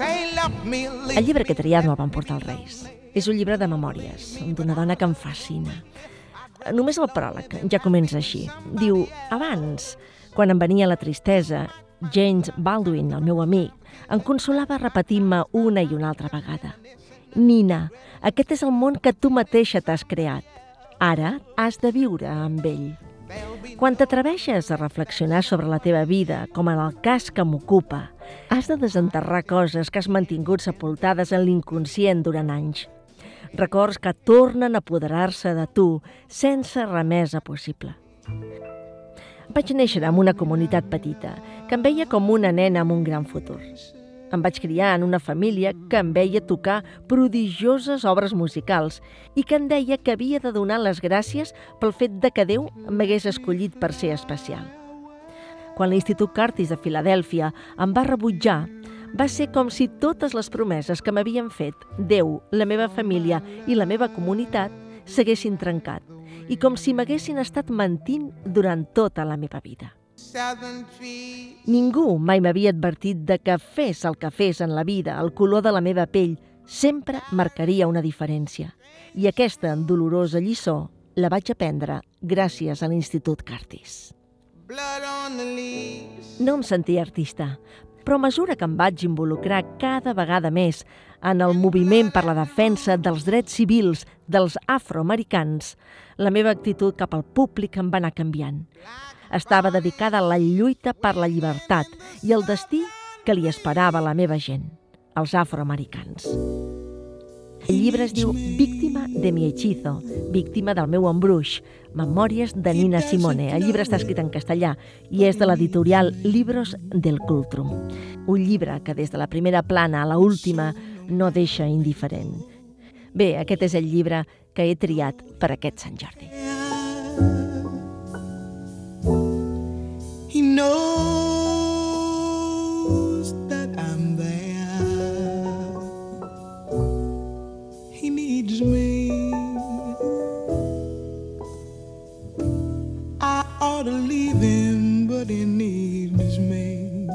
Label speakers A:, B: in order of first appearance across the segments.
A: El llibre que triat me'l van portar els Reis. És un llibre de memòries, d'una dona que em fascina. Només el pròleg ja comença així. Diu, abans, quan em venia la tristesa, James Baldwin, el meu amic, em consolava repetint-me una i una altra vegada. Nina, aquest és el món que tu mateixa t'has creat. Ara has de viure amb ell. Quan t'atreveixes a reflexionar sobre la teva vida, com en el cas que m'ocupa, has de desenterrar coses que has mantingut sepultades en l'inconscient durant anys. Records que tornen a apoderar-se de tu sense remesa possible. Vaig néixer en una comunitat petita, que em veia com una nena amb un gran futur. Em vaig criar en una família que em veia tocar prodigioses obres musicals i que em deia que havia de donar les gràcies pel fet de que Déu m'hagués escollit per ser especial. Quan l'Institut Curtis de Filadèlfia em va rebutjar, va ser com si totes les promeses que m'havien fet Déu, la meva família i la meva comunitat s'haguessin trencat i com si m'haguessin estat mentint durant tota la meva vida. Ningú mai m'havia advertit de que fes el que fes en la vida, el color de la meva pell sempre marcaria una diferència. I aquesta dolorosa lliçó la vaig aprendre gràcies a l'Institut Curtis. No em sentia artista, però a mesura que em vaig involucrar cada vegada més en el moviment per la defensa dels drets civils dels afroamericans, la meva actitud cap al públic em va anar canviant estava dedicada a la lluita per la llibertat i el destí que li esperava a la meva gent, els afroamericans. El llibre es diu Víctima de mi hechizo, víctima del meu embruix, Memòries de Nina Simone. El llibre està escrit en castellà i és de l'editorial Libros del Cultrum. Un llibre que des de la primera plana a la última no deixa indiferent. Bé, aquest és el llibre que he triat per aquest Sant Jordi. He needs me. I ought to leave him, but he needs me.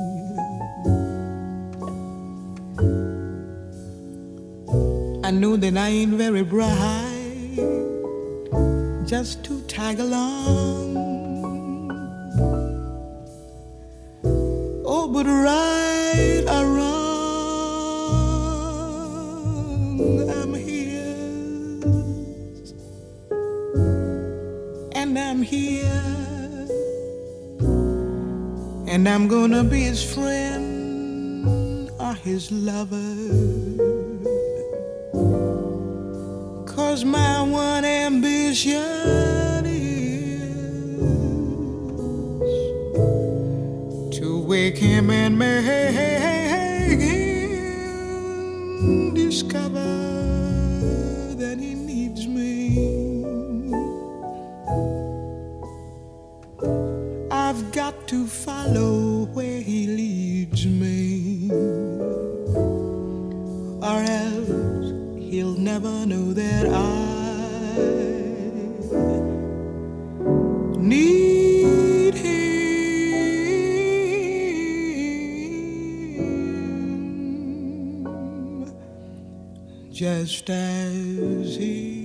A: I know that I ain't very bright, just to tag along. Oh, but right or wrong, and I'm here, and I'm gonna be his friend or his lover. Cause my one ambition is to wake him and make him discover to follow where he leads me, or else he'll never know that I. Need him just as he